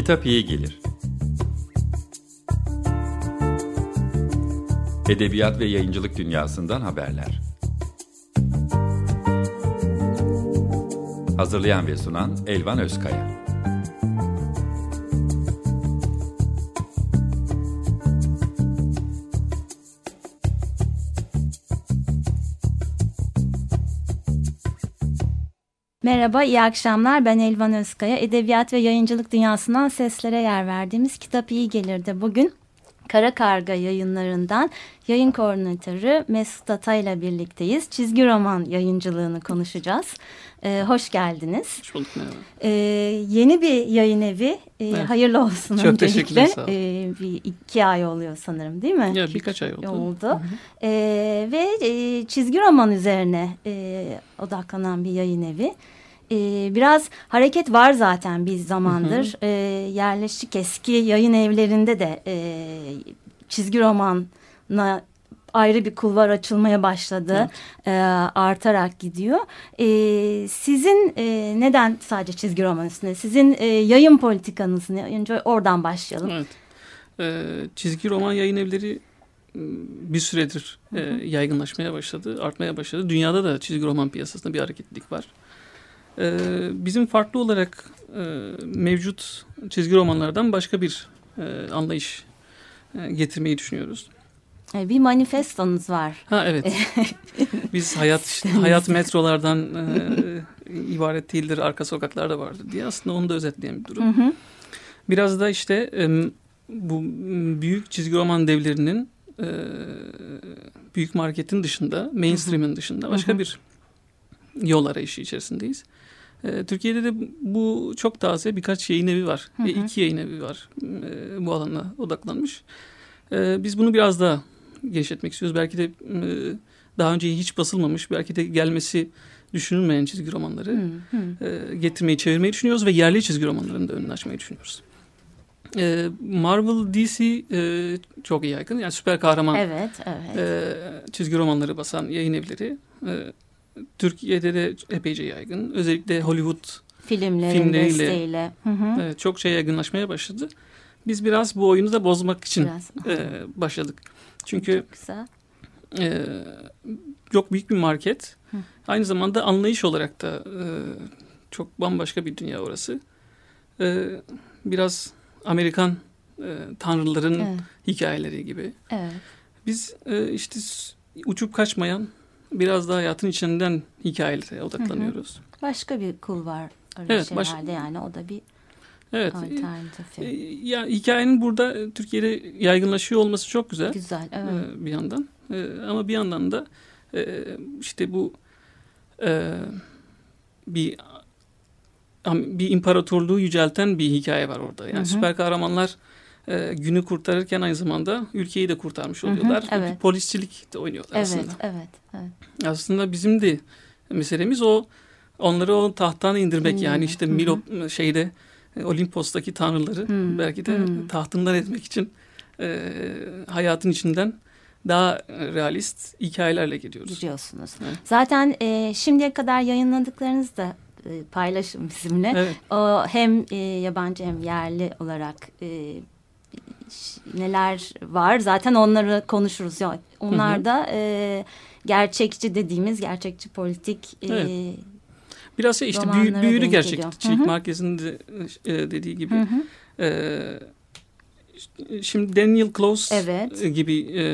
Kitap iyi gelir. Edebiyat ve yayıncılık dünyasından haberler. Hazırlayan ve sunan Elvan Özkaya. Merhaba, iyi akşamlar. Ben Elvan Özkaya. Edebiyat ve yayıncılık dünyasından seslere yer verdiğimiz Kitap iyi gelirdi. Bugün Kara Karga yayınlarından yayın koordinatörü Mesut Ata ile birlikteyiz. Çizgi roman yayıncılığını konuşacağız. Ee, hoş geldiniz. Hoş bulduk merhaba. Ee, yeni bir yayın evi. Ee, evet. Hayırlı olsun Çok öncelikle. teşekkürler sağ olun. Ee, bir iki ay oluyor sanırım değil mi? Ya birkaç ay oldu. oldu. Hı hı. Ee, ve e, çizgi roman üzerine e, odaklanan bir yayın evi. Ee, biraz hareket var zaten bir zamandır. Hı hı. Ee, yerleşik eski yayın evlerinde de e, çizgi romana ayrı bir kulvar açılmaya başladı. Evet. E, artarak gidiyor. E, sizin e, neden sadece çizgi roman üstüne? Sizin e, yayın politikanız ne? Önce oradan başlayalım. Evet. E, çizgi roman yayın evleri bir süredir e, yaygınlaşmaya başladı, artmaya başladı. Dünyada da çizgi roman piyasasında bir hareketlilik var. E, bizim farklı olarak e, mevcut çizgi romanlardan başka bir e, anlayış e, getirmeyi düşünüyoruz. Bir manifestonuz var. Ha evet. Biz hayat hayat metrolardan e, ibaret değildir, arka sokaklarda vardır diye aslında onu da özetleyen bir durum. Hı hı. Biraz da işte e, bu büyük çizgi roman devlerinin e, büyük marketin dışında, mainstream'in dışında başka hı hı. bir yol arayışı içerisindeyiz. E, Türkiye'de de bu çok taze birkaç yayın evi var. Hı hı. Ve iki yayın evi var e, bu alana odaklanmış. E, biz bunu biraz daha genişletmek istiyoruz. Belki de e, daha önce hiç basılmamış, belki de gelmesi düşünülmeyen çizgi romanları hmm, hmm. E, getirmeyi, çevirmeyi düşünüyoruz ve yerli çizgi romanların da önünü açmayı düşünüyoruz. E, Marvel, DC e, çok iyi yaygın. Yani süper kahraman evet, evet. E, çizgi romanları basan yayın evleri. E, Türkiye'de de epeyce yaygın. Özellikle Hollywood Filmlerin filmleriyle desteğiyle. Hı hı. Evet, çok şey yaygınlaşmaya başladı. Biz biraz bu oyunu da bozmak için e, başladık. Çünkü e, çok büyük bir market. Hı. Aynı zamanda anlayış olarak da e, çok bambaşka bir dünya orası. E, biraz Amerikan e, tanrıların evet. hikayeleri gibi. Evet. Biz e, işte uçup kaçmayan biraz daha hayatın içinden hikayelere odaklanıyoruz. Hı hı. Başka bir kul var evet, baş... herhalde yani o da bir Evet. Alternatifi. E, ya hikayenin burada e, Türkiye'de yaygınlaşıyor olması çok güzel. Güzel, evet. E, bir yandan. Ama bir yandan da işte bu bir bir imparatorluğu yücelten bir hikaye var orada. Yani hı hı. süper kahramanlar günü kurtarırken aynı zamanda ülkeyi de kurtarmış oluyorlar. Hı hı, evet. Polisçilik de oynuyorlar evet, aslında. Evet, evet. Aslında bizim de meselemiz o onları o tahttan indirmek. Hmm. Yani işte Milo şeyde Olimpos'taki tanrıları hmm. belki de hmm. tahtından etmek için e, hayatın içinden daha realist hikayelerle gidiyoruz. Gidiyorsunuz. Evet. Zaten e, şimdiye kadar yayınladıklarınız da e, paylaşın bizimle. Evet. O hem e, yabancı hem yerli olarak e, neler var zaten onları konuşuruz. Ya onlar hı hı. da e, gerçekçi dediğimiz gerçekçi politik e, evet. Biraz şey işte büyü, büyülü gerçekçilik merkezinde e, dediği gibi. Hı hı. E, şimdi Daniel Close evet. gibi e,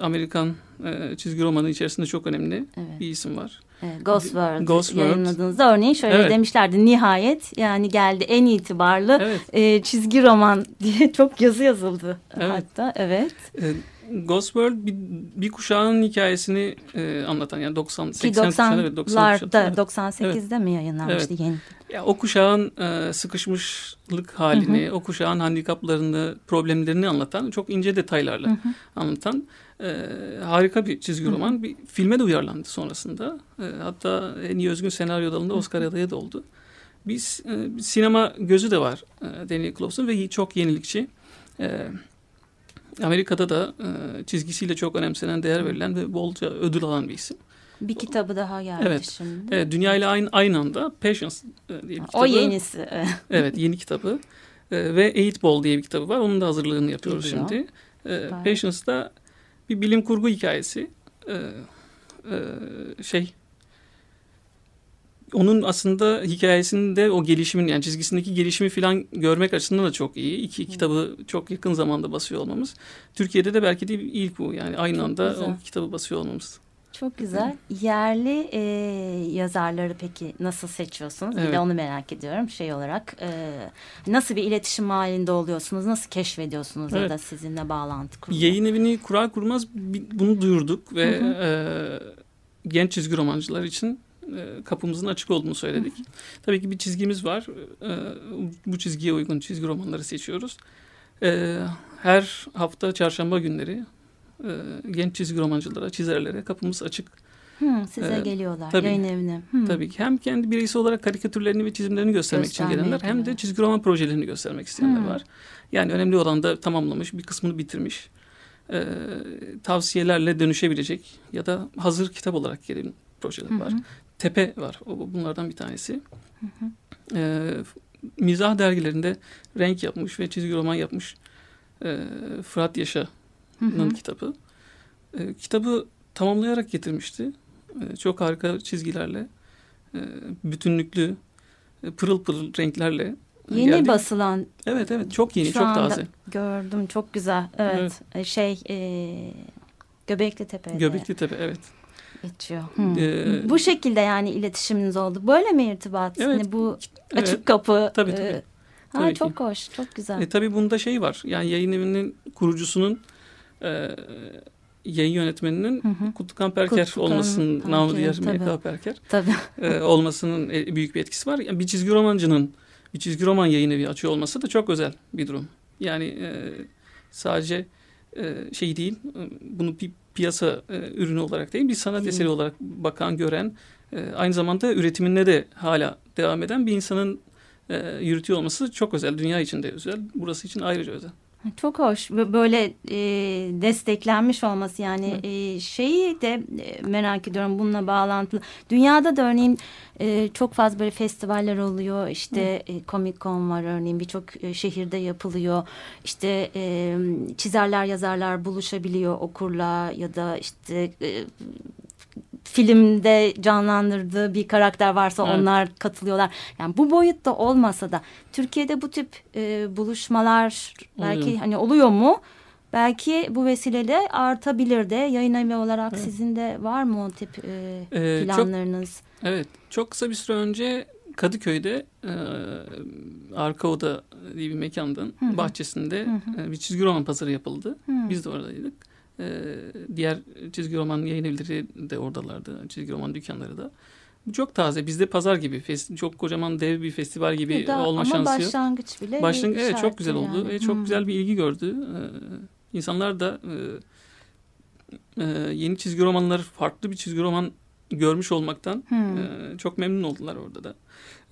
Amerikan e, çizgi romanı içerisinde çok önemli evet. bir isim var. Ghost World, Ghost World yayınladığınızda örneğin şöyle evet. demişlerdi nihayet yani geldi en itibarlı evet. e, çizgi roman diye çok yazı yazıldı evet. hatta evet. E, Ghost World bir, bir kuşağın hikayesini e, anlatan yani 90 80 kuşağı ve 90 kuşağı. 98'de evet. mi yayınlanmıştı evet. yeni? Ya o kuşağın e, sıkışmışlık halini, hı hı. o kuşağın handikaplarını, problemlerini anlatan çok ince detaylarla hı hı. anlatan e, harika bir çizgi hı. roman. Bir filme de uyarlandı sonrasında. E, hatta en iyi özgün senaryo dalında Oscar adayı da oldu. Biz e, sinema gözü de var e, Daniel Close'un ve çok yenilikçi. E, Amerika'da da e, çizgisiyle çok önemsenen, değer verilen ve bolca ödül alan bir isim. Bir kitabı daha geldi evet. şimdi. Evet, Dünya ile aynı, aynı anda Patience diye bir kitabı. O yenisi. evet, yeni kitabı. E, ve Eight Ball diye bir kitabı var. Onun da hazırlığını yapıyoruz Geliyor. şimdi. E, Patience'da bir bilim kurgu hikayesi. E, e, şey onun aslında hikayesinde o gelişimin yani çizgisindeki gelişimi falan görmek açısından da çok iyi. İki kitabı çok yakın zamanda basıyor olmamız. Türkiye'de de belki de ilk bu yani aynı Çok anda güzel. o kitabı basıyor olmamız. Çok güzel. Yerli e, yazarları peki nasıl seçiyorsunuz? Bir Evet. de onu merak ediyorum şey olarak. E, nasıl bir iletişim halinde oluyorsunuz? Nasıl keşfediyorsunuz ya Evet. da sizinle bağlantı kuruyor? Yayın evini kurar kurmaz bunu duyurduk ve e, genç çizgi romancılar için e, kapımızın açık olduğunu söyledik. Tabii ki bir çizgimiz var. E, bu çizgiye uygun çizgi romanları seçiyoruz. E, her hafta çarşamba günleri e, genç çizgi romancılara, çizerlere kapımız açık. Hı, size Ee, geliyorlar tabii. yayın evine. Hı. Tabii ki hem kendi bireysel olarak karikatürlerini ve çizimlerini göstermek Göstermeye için gelenler hem de çizgi roman projelerini göstermek isteyenler Hmm. var. Yani önemli olan da tamamlamış, bir kısmını bitirmiş. e, tavsiyelerle dönüşebilecek ya da hazır kitap olarak gelen projeler var. Hı hı. Tepe var. O bunlardan bir tanesi. E, mizah dergilerinde renk yapmış ve çizgi roman yapmış e, Fırat Yaşa Hı hı. Nın kitabı. E, kitabı tamamlayarak getirmişti. E, çok harika çizgilerle, e, bütünlüklü, e, pırıl pırıl renklerle Yeni geldi. basılan Evet evet çok yeni, Şu çok anda taze. gördüm çok güzel. Evet, E, şey e, Göbekli Tepe'de Göbekli Tepe evet. geçiyor. Hı. Ee, bu şekilde yani iletişiminiz oldu. Böyle mi irtibat? Evet, Hani bu Evet. açık kapı. Tabii, e, tabii. ha, Tabii çok ki. hoş, çok güzel. E, tabii bunda şey var. Yani yayın evinin kurucusunun e, yayın yönetmeninin Hı hı. Kutlukan Perker Kutlukan olmasının, Perker, namı diğer tabii. MK Perker Tabii. e, olmasının e, büyük bir etkisi var. Yani bir çizgi romancının bir çizgi roman yayın evi açıyor olması da çok özel bir durum. Yani e, sadece e, şey değil, bunu bir piyasa e, ürünü olarak değil, bir sanat Değil. eseri olarak bakan, gören, e, aynı zamanda üretiminde de hala devam eden bir insanın e, yürütüyor olması çok özel. Dünya için de özel, burası için ayrıca özel. Çok hoş. Bö- Böyle e, desteklenmiş olması yani e, şeyi de e, merak ediyorum bununla bağlantılı. Dünyada da örneğin e, çok fazla böyle festivaller oluyor. İşte e, Comic Con var örneğin birçok e, şehirde yapılıyor. İşte e, çizerler yazarlar buluşabiliyor okurla ya da işte e, filmde canlandırdığı bir karakter varsa Evet. onlar katılıyorlar. Yani bu boyutta olmasa da Türkiye'de bu tip e, buluşmalar belki Oluyor. hani oluyor mu? Belki bu vesileyle artabilir de yayın evi olarak Evet. sizin de var mı o tip e, Ee, çok- planlarınız? Evet, çok kısa bir süre önce Kadıköy'de e, Arka Oda diye bir mekandan Hı hı. bahçesinde Hı e, bir çizgi roman pazarı yapıldı. Hı. Biz de oradaydık. E, diğer çizgi roman yayın evleri de oradalardı. Çizgi roman dükkanları da. Bu çok taze. Bizde pazar gibi. Çok kocaman dev bir festival gibi daha- olma ama şansı yok. başlangıç bile Başlangıç evet çok güzel oldu yani. ve çok Hı. güzel bir ilgi gördü. Ee, insanlar da e, e, yeni çizgi romanları farklı bir çizgi roman görmüş olmaktan Hı. e, çok memnun oldular orada da.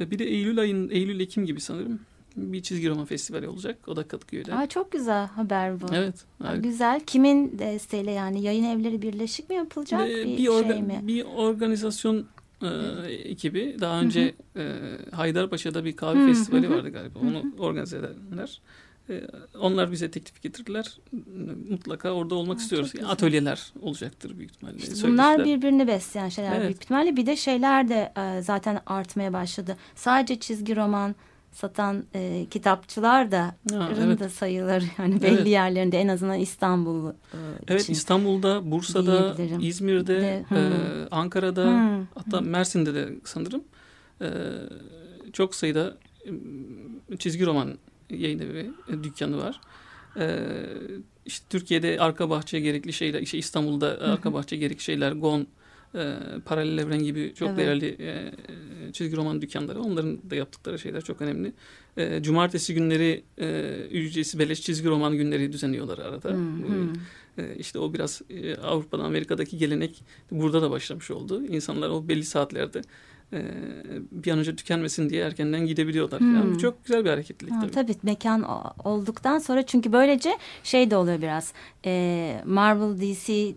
Bir de Eylül ayın Eylül Ekim gibi sanırım bir çizgi roman festivali olacak. O da Kadıköy'de. Aa, çok güzel haber bu. Evet. Harika. Güzel. Kimin desteğiyle yani yayın evleri birleşik mi yapılacak Ee, bir, bir, şey mi? bir organizasyon e, ekibi daha önce e, Haydarpaşa'da bir kahve Hı, festivali hı vardı galiba. Onu organize edenler. E, onlar bize teklif getirdiler. Mutlaka orada olmak Aa, istiyoruz. Atölyeler olacaktır büyük ihtimalle. İşte bunlar birbirini besleyen şeyler Evet. büyük ihtimalle. Bir de şeyler de e, zaten artmaya başladı. Sadece çizgi roman satan e, kitapçılar da Ha, evet. da sayıları yani belli Evet. yerlerinde en azından İstanbul e, Evet için. İstanbul'da, Bursa'da. İzmir'de, De, hı. e, Ankara'da, Hı, hatta Mersin'de de sanırım e, çok sayıda çizgi roman yayın evi, dükkanı var. E, işte Türkiye'de arka bahçe gerekli şeyler, işte İstanbul'da arka bahçe gerekli şeyler, Gon, e, Paralel Evren gibi çok Evet. değerli e, çizgi roman dükkanları. Onların da yaptıkları şeyler çok önemli. E, cumartesi günleri e, ücretsiz beleş çizgi roman günleri düzenliyorlar arada. hı, Bu, hı. e, işte o biraz e, Avrupa'da Amerika'daki gelenek burada da başlamış oldu. İnsanlar o belli saatlerde e, bir an önce tükenmesin diye erkenden gidebiliyorlar. Hmm. Yani çok güzel bir hareketlilik Ha, tabii. tabii mekan olduktan sonra çünkü böylece şey de oluyor biraz e, Marvel DC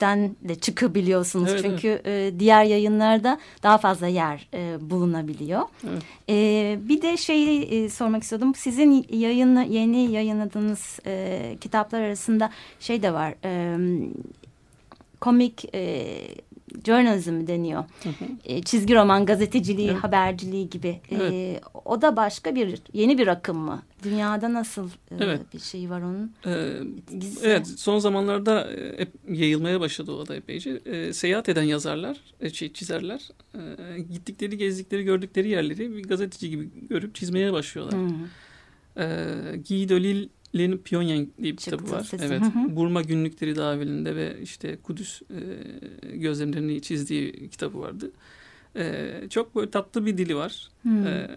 den de çıkabiliyorsunuz. Evet, Çünkü E, diğer yayınlarda daha fazla yer e, bulunabiliyor. Evet. E, bir de şeyi e, sormak istiyordum. Sizin yayın yeni yayınladığınız e, kitaplar arasında şey de var. E, komik e, journalism deniyor. Hı hı. E, çizgi roman, gazeteciliği, Evet. haberciliği gibi. E, Evet. o da başka bir yeni bir akım mı? Dünyada nasıl e, Evet. bir şey var onun? Ee, evet son zamanlarda e, yayılmaya başladı o da epeyce. Ee, seyahat eden yazarlar, e, şey, çizerler e, gittikleri, gezdikleri, gördükleri yerleri bir gazeteci gibi görüp çizmeye başlıyorlar. Hı. Ee, Guy Delisle'nin Pyongyang diye bir Çıktı kitabı var. sesi. Evet. Hı hı. Burma günlükleri daha evvelinde ve işte Kudüs e, gözlemlerini çizdiği kitabı vardı. Ee, çok böyle tatlı bir dili var. Hı. Ee,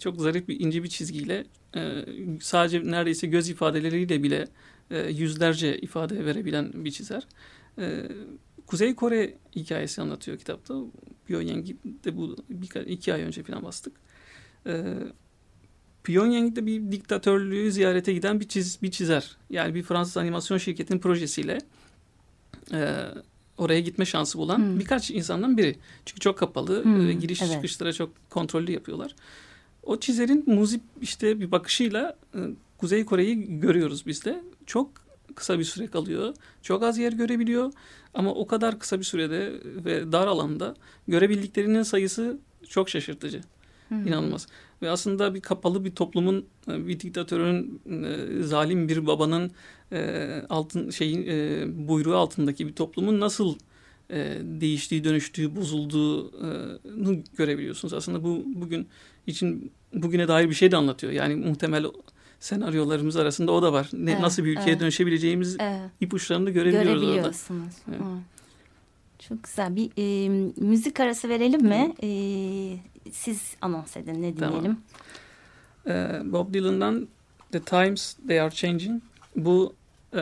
çok zarif bir ince bir çizgiyle e, sadece neredeyse göz ifadeleriyle bile e, yüzlerce ifade verebilen bir çizer. E, Kuzey Kore hikayesi anlatıyor kitapta. Pyongyang'de bu birkaç, iki ay önce falan bastık. E, Pyongyang'de bir diktatörlüğü ziyarete giden bir, çiz, bir çizer. Yani bir Fransız animasyon şirketinin projesiyle e, oraya gitme şansı bulan Hmm. birkaç insandan biri. Çünkü çok kapalı Hmm, ve giriş evet. çıkışlara çok kontrollü yapıyorlar. O çizerin muzip işte bir bakışıyla e, Kuzey Kore'yi görüyoruz biz de. Çok kısa bir süre kalıyor. Çok az yer görebiliyor. Ama o kadar kısa bir sürede ve dar alanda görebildiklerinin sayısı çok şaşırtıcı. Hı. İnanılmaz. Ve aslında bir kapalı bir toplumun, e, bir diktatörün, e, zalim bir babanın e, altın şeyin buyruğu altındaki bir toplumun nasıl e, değiştiği, dönüştüğü, bozulduğunu görebiliyorsunuz. Aslında bu bugün için bugüne dair bir şey de anlatıyor. Yani muhtemel senaryolarımız arasında o da var. Ne, Evet, nasıl bir ülkeye evet. dönüşebileceğimiz Evet. ipuçlarını da görebiliyoruz orada. Görebiliyorsunuz. Evet. Hı. Çok güzel. Bir e, müzik arası verelim mi? E, siz anons edin ne Tamam. dinleyelim? Ee, Bob Dylan'dan The Times They Are Changing. Bu e,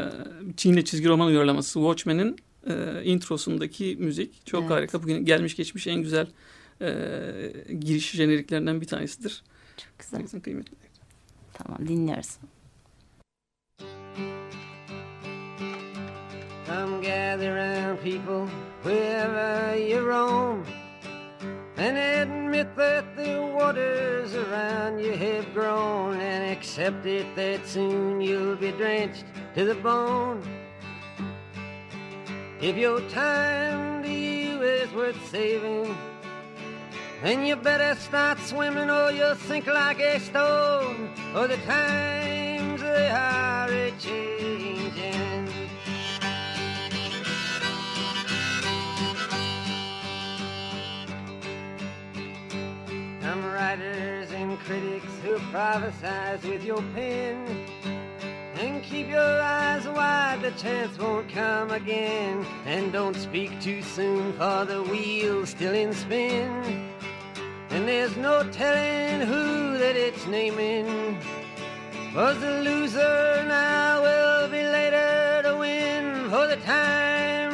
Çin'le çizgi roman uyarlaması. Watchmen'in e, introsundaki müzik. Çok Evet. harika. Bugün gelmiş geçmiş en güzel e, giriş jeneriklerinden bir tanesidir. Çok güzel. Kıymetli. Tamam dinliyoruz. Come gather round, people, wherever you roam, and admit that the waters around you have grown, and accept it that soon you'll be drenched to the bone. If your time to you is worth saving, then you better start swimming or you'll sink like a stone, or the times they are a-changing. Writers and critics who prophesize with your pen. And keep your eyes wide, the chance won't come again. And don't speak too soon, for the wheel's still in spin. And there's no telling who that it's naming. Was the loser now will be later to win, for the times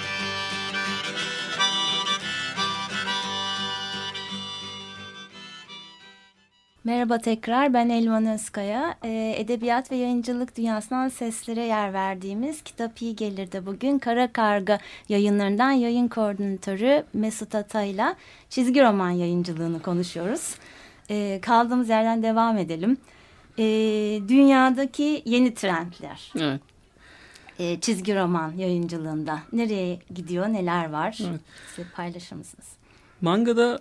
Merhaba tekrar ben Elvan Özkaya. Ee, edebiyat ve yayıncılık dünyasından seslere yer verdiğimiz Kitap İyi Gelir'de bugün Kara Karga yayınlarından yayın koordinatörü Mesut Atay'la çizgi roman yayıncılığını konuşuyoruz. Ee, kaldığımız yerden devam edelim. Ee, dünyadaki yeni trendler. Evet. Çizgi roman yayıncılığında nereye gidiyor, neler var? Evet. Size paylaşır mısınız? Mangada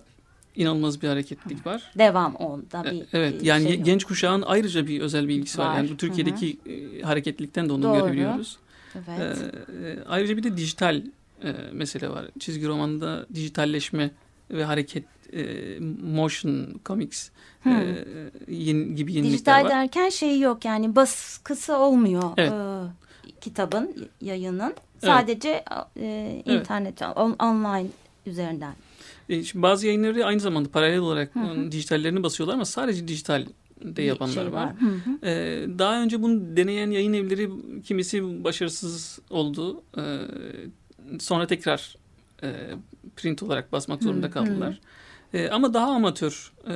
inanılmaz bir hareketlilik var. Devam onda E, bir Evet yani şey ge- yok. genç kuşağın ayrıca bir özel bir ilgisi var. Var. Yani bu Türkiye'deki e, hareketlilikten de onu Doğru. görebiliyoruz. Evet. Ee, ayrıca bir de dijital e, mesele var. Çizgi romanda dijitalleşme ve hareket e, motion comics Hmm. e, yeni, gibi yenilikler Dijital var. derken şey yok yani baskısı olmuyor Evet. e, kitabın, yayının. Sadece e, Evet. internet, on- online üzerinden. E, şimdi bazı yayınları aynı zamanda paralel olarak Hı hı. dijitallerini basıyorlar ama sadece dijital de yapanlar şey var. Hı hı. Ee, daha önce bunu deneyen yayın evleri kimisi başarısız oldu. Ee, sonra tekrar e, print olarak basmak zorunda Hı, kaldılar. Ee, ama daha amatör e,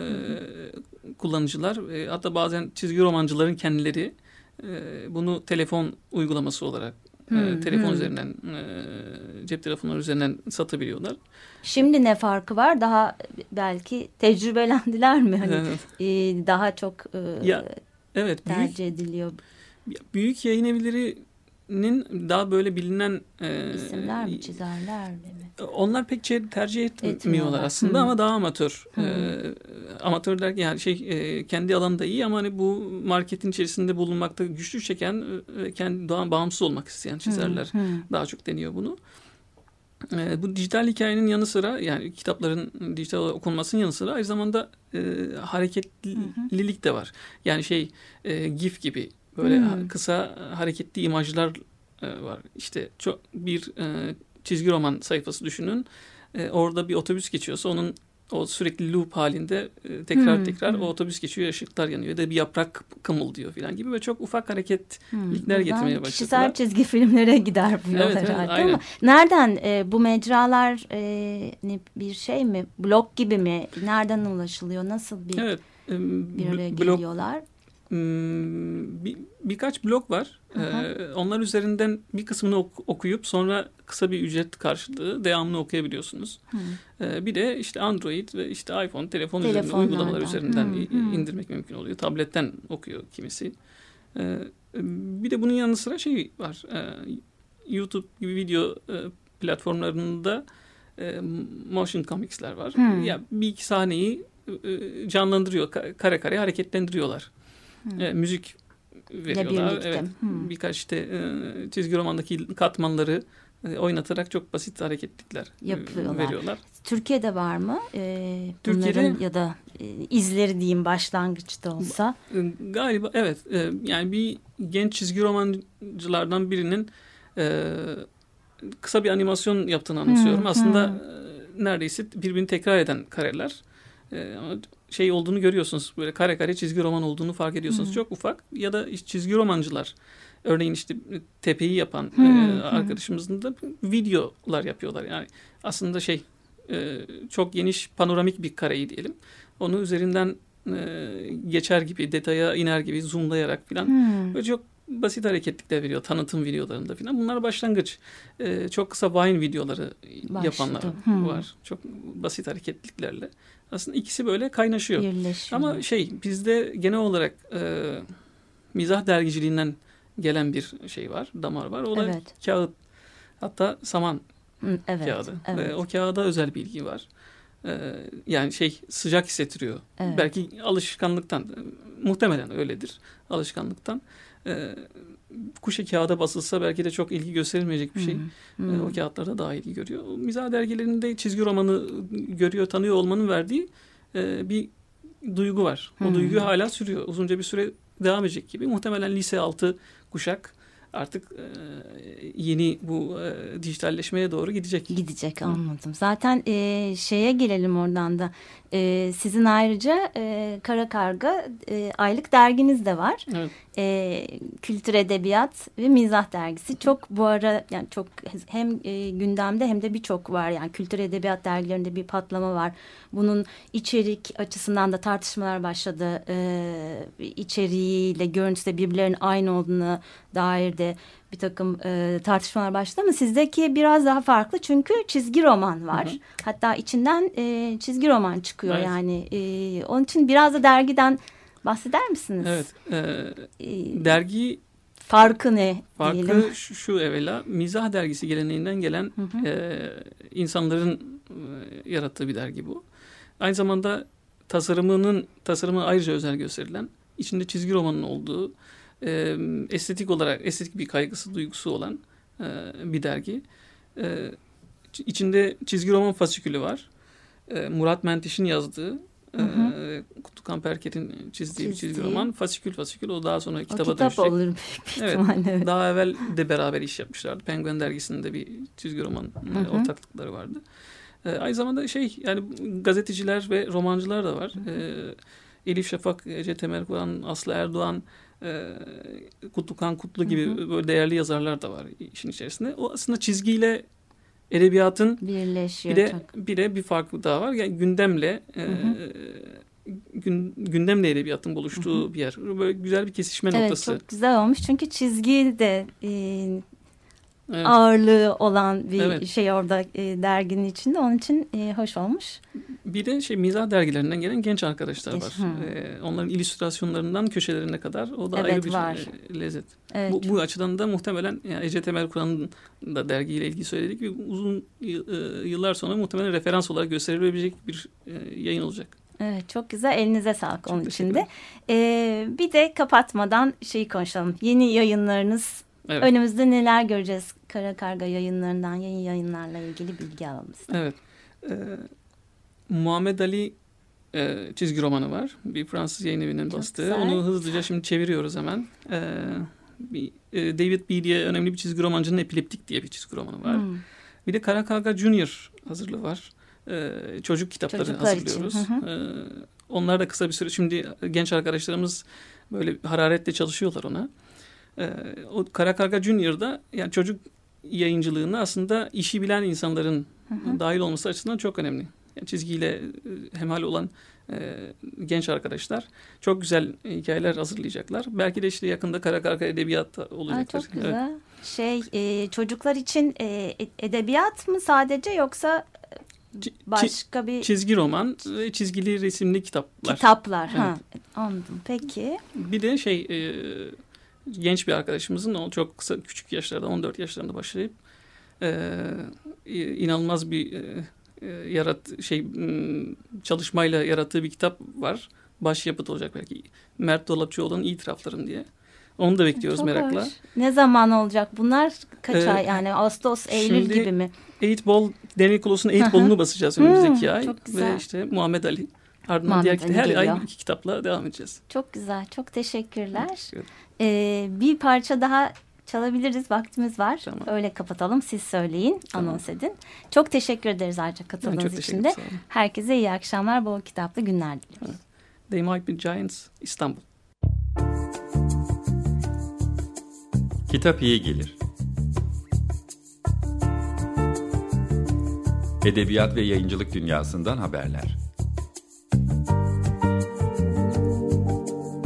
kullanıcılar e, hatta bazen çizgi romancıların kendileri e, bunu telefon uygulaması olarak Hı, telefon hı. üzerinden e, cep telefonları üzerinden satabiliyorlar. Şimdi ne farkı var? Daha belki tecrübelendiler mi? Hani, Evet. e, daha çok e, Ya, Evet, büyük tercih ediliyor büyük yayın evlerinin daha böyle bilinen e, isimler mi, çizerler mi? Onlar pek şey tercih etmiyorlar, Etmiyorlar. aslında Hı. ama daha amatör. Hı. Ee, amatör derken yani şey e, kendi alanında iyi ama hani bu marketin içerisinde bulunmakta güçlük çeken e, kendi daha bağımsız olmak isteyen çizerler Hı, hı. daha çok deniyor bunu. Ee, bu dijital hikayenin yanı sıra yani kitapların dijital okunmasının yanı sıra aynı zamanda e, hareketlilik de var. Yani şey e, GIF gibi böyle Hmm. kısa hareketli imajlar e, var. İşte çok bir e, çizgi roman sayfası düşünün. E, orada bir otobüs geçiyorsa onun o sürekli loop halinde e, tekrar Hmm, tekrar hmm. o otobüs geçiyor, ışıklar yanıyor ya da bir yaprak kımıldıyor falan gibi ve çok ufak hareket Hı, Ligler buradan getirmeye Kişisel başladılar. çizgi filmlere gider bu yol Evet, evet, herhalde aynen. ama nereden e, bu mecralar e, ne- bir şey mi? Blog gibi mi? Nereden ulaşılıyor? Nasıl bir Evet. e, bir araya geliyorlar? Hmm, bir, birkaç blog var. Ee, onlar üzerinden bir kısmını ok- okuyup sonra kısa bir ücret karşılığı devamını okuyabiliyorsunuz. Ee, bir de işte Android ve işte iPhone, telefon üzerinden, uygulamalar üzerinden Hı, i- hı. indirmek mümkün oluyor. Tabletten okuyor kimisi. Ee, bir de bunun yanı sıra şey var. Ee, YouTube gibi video e, platformlarında e, motion comics'ler var. Hı. Ya bir iki sahneyi e, canlandırıyor, ka- kare kare hareketlendiriyorlar. E, müzik veriyorlar. Evet. Hı. Birkaç işte e, çizgi romandaki katmanları e, oynatarak çok basit hareketlikler e, Yapıyorlar. veriyorlar. Türkiye'de var mı? E, Türkiye'de- bunların ya da e, izleri diyeyim başlangıçta olsa. E, Galiba evet e, yani bir genç çizgi romancılardan birinin e, kısa bir animasyon yaptığını anımsıyorum. Hı, Aslında e, neredeyse birbirini tekrar eden kareler. E, ama şey olduğunu görüyorsunuz. Böyle kare kare çizgi roman olduğunu fark ediyorsunuz. Hı. Çok ufak ya da çizgi romancılar örneğin işte tepeyi yapan Hı, e, arkadaşımızın da videolar yapıyorlar. Yani aslında şey e, çok geniş panoramik bir kareyi diyelim. Onu üzerinden e, geçer gibi detaya iner gibi zoomlayarak falan Hmm. Böyle çok basit hareketlikler veriyor tanıtım videolarında falan. Bunlar başlangıç. Ee, çok kısa Vine videoları Başladı. yapanlar Hmm. var. Çok basit hareketliklerle. Aslında ikisi böyle kaynaşıyor. Birleşiyor. Ama şey bizde genel olarak e, mizah dergiciliğinden gelen bir şey var, damar var. O da Evet. kağıt. Hatta saman evet. kağıdı. Evet. Ve o kağıda özel bilgi var. Ee, yani şey sıcak hissettiriyor. Evet. Belki alışkanlıktan, muhtemelen öyledir. Alışkanlıktan. Ee, kuşa kağıda basılsa belki de çok ilgi gösterilmeyecek bir şey. Hı, Ee, hı. o kağıtlarda daha ilgi görüyor. Mizah dergilerinde çizgi romanı görüyor, tanıyor olmanın verdiği e, bir duygu var. O Hmm. duygu hala sürüyor. Uzunca bir süre devam edecek gibi. Muhtemelen lise altı kuşak artık e, yeni bu e, dijitalleşmeye doğru gidecek. Gidecek anladım. Zaten e, şeye gelelim oradan da. E, sizin ayrıca e, Kara Karga e, aylık derginiz de var. Evet. E, Kültür Edebiyat ve Mizah dergisi. Çok bu ara yani çok hem e, gündemde hem de birçok var. Yani Kültür Edebiyat dergilerinde bir patlama var. Bunun içerik açısından da tartışmalar başladı. E, içeriğiyle görüntüsü birbirlerinin aynı olduğuna dair de bir takım e, tartışmalar başladı ama sizdeki biraz daha farklı çünkü çizgi roman var. Hı hı. Hatta içinden e, çizgi roman çıkıyor Evet. yani. E, onun için biraz da dergiden bahseder misiniz? Evet. e, E, dergi farkı ne diyelim? farkı şu, şu evvela mizah dergisi geleneğinden gelen Hı hı. e, insanların e, yarattığı bir dergi bu. Aynı zamanda tasarımının tasarımı ayrıca özel gösterilen, içinde çizgi romanın olduğu, e, estetik olarak estetik bir kaygısı, duygusu olan e, bir dergi. E, içinde çizgi roman fasikülü var. E, Murat Menteş'in yazdığı, e, Hı Kutukan Perker'in çizdiği bir çizgi roman. Fasikül fasikül o daha sonra O kitaba kitap dönüşecek. olur büyük Evet. ihtimalle. Evet. Daha evvel de beraber iş yapmışlardı. Penguen dergisinde bir çizgi roman e, hı. ortaklıkları vardı. E, aynı zamanda şey yani gazeteciler ve romancılar da var. E, Elif Şafak, Ece Temel Kur'an, Aslı Erdoğan, e, Kutlukan Kutlu gibi Hı böyle değerli yazarlar da var işin içerisinde. O aslında çizgiyle edebiyatın Birleşiyor bir de bir de bir farkı daha var. Yani gündemle e, Hı hı. gün, gündemle edebiyatın buluştuğu bir yer. Böyle güzel bir kesişme Evet noktası. çok güzel olmuş çünkü çizgi de e, Evet. ağırlığı olan bir Evet. şey orada e, derginin içinde. Onun için e, hoş olmuş. Bir de şey mizah dergilerinden gelen genç arkadaşlar var. hı. Ee, onların illüstrasyonlarından köşelerine kadar o da Evet, ayrı bir var. e, lezzet. Evet, Bu, bu açıdan da muhtemelen yani Ece Temel Kur'an'ın da dergiyle ilgili söyledik ve uzun e, yıllar sonra muhtemelen referans olarak gösterilebilecek bir e, yayın olacak. Evet çok güzel elinize sağlık Çok onun teşekkür için de. Ee, bir de kapatmadan şeyi konuşalım. Yeni yayınlarınız Evet. önümüzde neler göreceğiz? Kara Karga yayınlarından yeni yayınlarla ilgili bilgi alalım. istedim. Evet. Ee, Muhammed Ali e, çizgi romanı var. Bir Fransız yayın evinin Çok bastığı. güzel. Onu hızlıca şimdi çeviriyoruz hemen. Ee, bir, e, David B. diye önemli bir çizgi romancının Epileptik diye bir çizgi romanı var. Hmm. Bir de Kara Karga Junior hazırlığı var. Ee, çocuk kitapları Çocuklar için, hazırlıyoruz. hı Ee, onlar da kısa bir süre şimdi genç arkadaşlarımız böyle hararetle çalışıyorlar ona. Ee, o Kara Karga Junior'da yani çocuk yayıncılığında aslında işi bilen insanların dahil olması açısından çok önemli. Yani çizgiyle e, hemhal olan e, genç arkadaşlar çok güzel hikayeler hazırlayacaklar. Belki de işte yakında Kara Edebiyat da Aa, olacaktır. çok güzel. Şey e, çocuklar için e, edebiyat mı sadece yoksa Çi- başka bir Çizgi roman ve çizgili resimli kitaplar. kitaplar? Ha, anladım. Peki. Bir de şey e, genç bir arkadaşımızın o çok kısa küçük yaşlarda 14 yaşlarında başlayıp e, inanılmaz bir e, e, yarat şey çalışmayla yarattığı bir kitap var. Başyapıt olacak belki. Mert Dolapçıoğlu'nun İtiraflarım diye. Onu da bekliyoruz Çok merakla. hoş. Ne zaman olacak bunlar? Kaç Ee, ay yani Ağustos, Eylül şimdi- gibi mi? Eight Ball, Daniel Colos'un Eight. Ball'unu basacağız önümüzdeki Hmm, ay. çok güzel. Ve işte Muhammed Ali. Ardından Muhammed diğer Ali her geliyor. ay iki kitapla devam edeceğiz. Çok güzel. Çok teşekkürler. Teşekkür ederim. Ee, bir parça daha çalabiliriz. Vaktimiz var. Tamam. Öyle kapatalım. Siz söyleyin. Tamam. Anons edin. Çok teşekkür ederiz ayrıca katıldığınız için de. Herkese iyi akşamlar. Bol kitaplı günler diliyoruz. They Might Be Giants İstanbul. Kitap iyi gelir. Edebiyat ve yayıncılık dünyasından haberler.